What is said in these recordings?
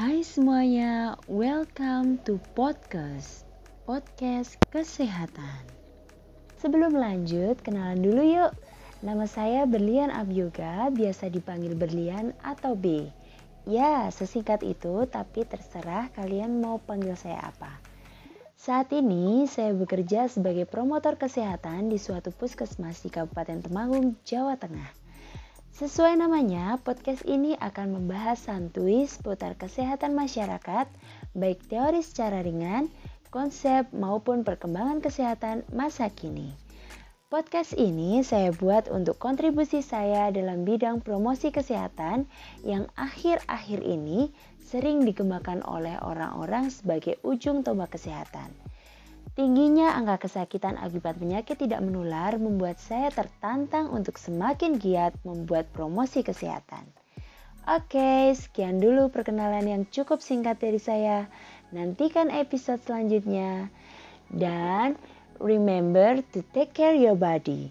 Hai semuanya, welcome to podcast Podcast Kesehatan. Sebelum lanjut, kenalan dulu yuk. Nama saya Berlian Abyoga, biasa dipanggil Berlian atau B. Ya, sesingkat itu, tapi terserah kalian mau panggil saya apa. Saat ini saya bekerja sebagai promotor kesehatan di suatu puskesmas di Kabupaten Temanggung, Jawa Tengah. Sesuai namanya, podcast ini akan membahas santuy seputar kesehatan masyarakat, baik teori secara ringan, konsep maupun perkembangan kesehatan masa kini. Podcast ini saya buat untuk kontribusi saya dalam bidang promosi kesehatan yang akhir-akhir ini sering dikembangkan oleh orang-orang sebagai ujung tombak kesehatan. Tingginya angka kesakitan akibat penyakit tidak menular membuat saya tertantang untuk semakin giat membuat promosi kesehatan. Oke, sekian dulu perkenalan yang cukup singkat dari saya. Nantikan episode selanjutnya. Dan remember to take care your body.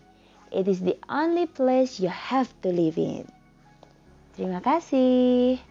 It is the only place you have to live in. Terima kasih.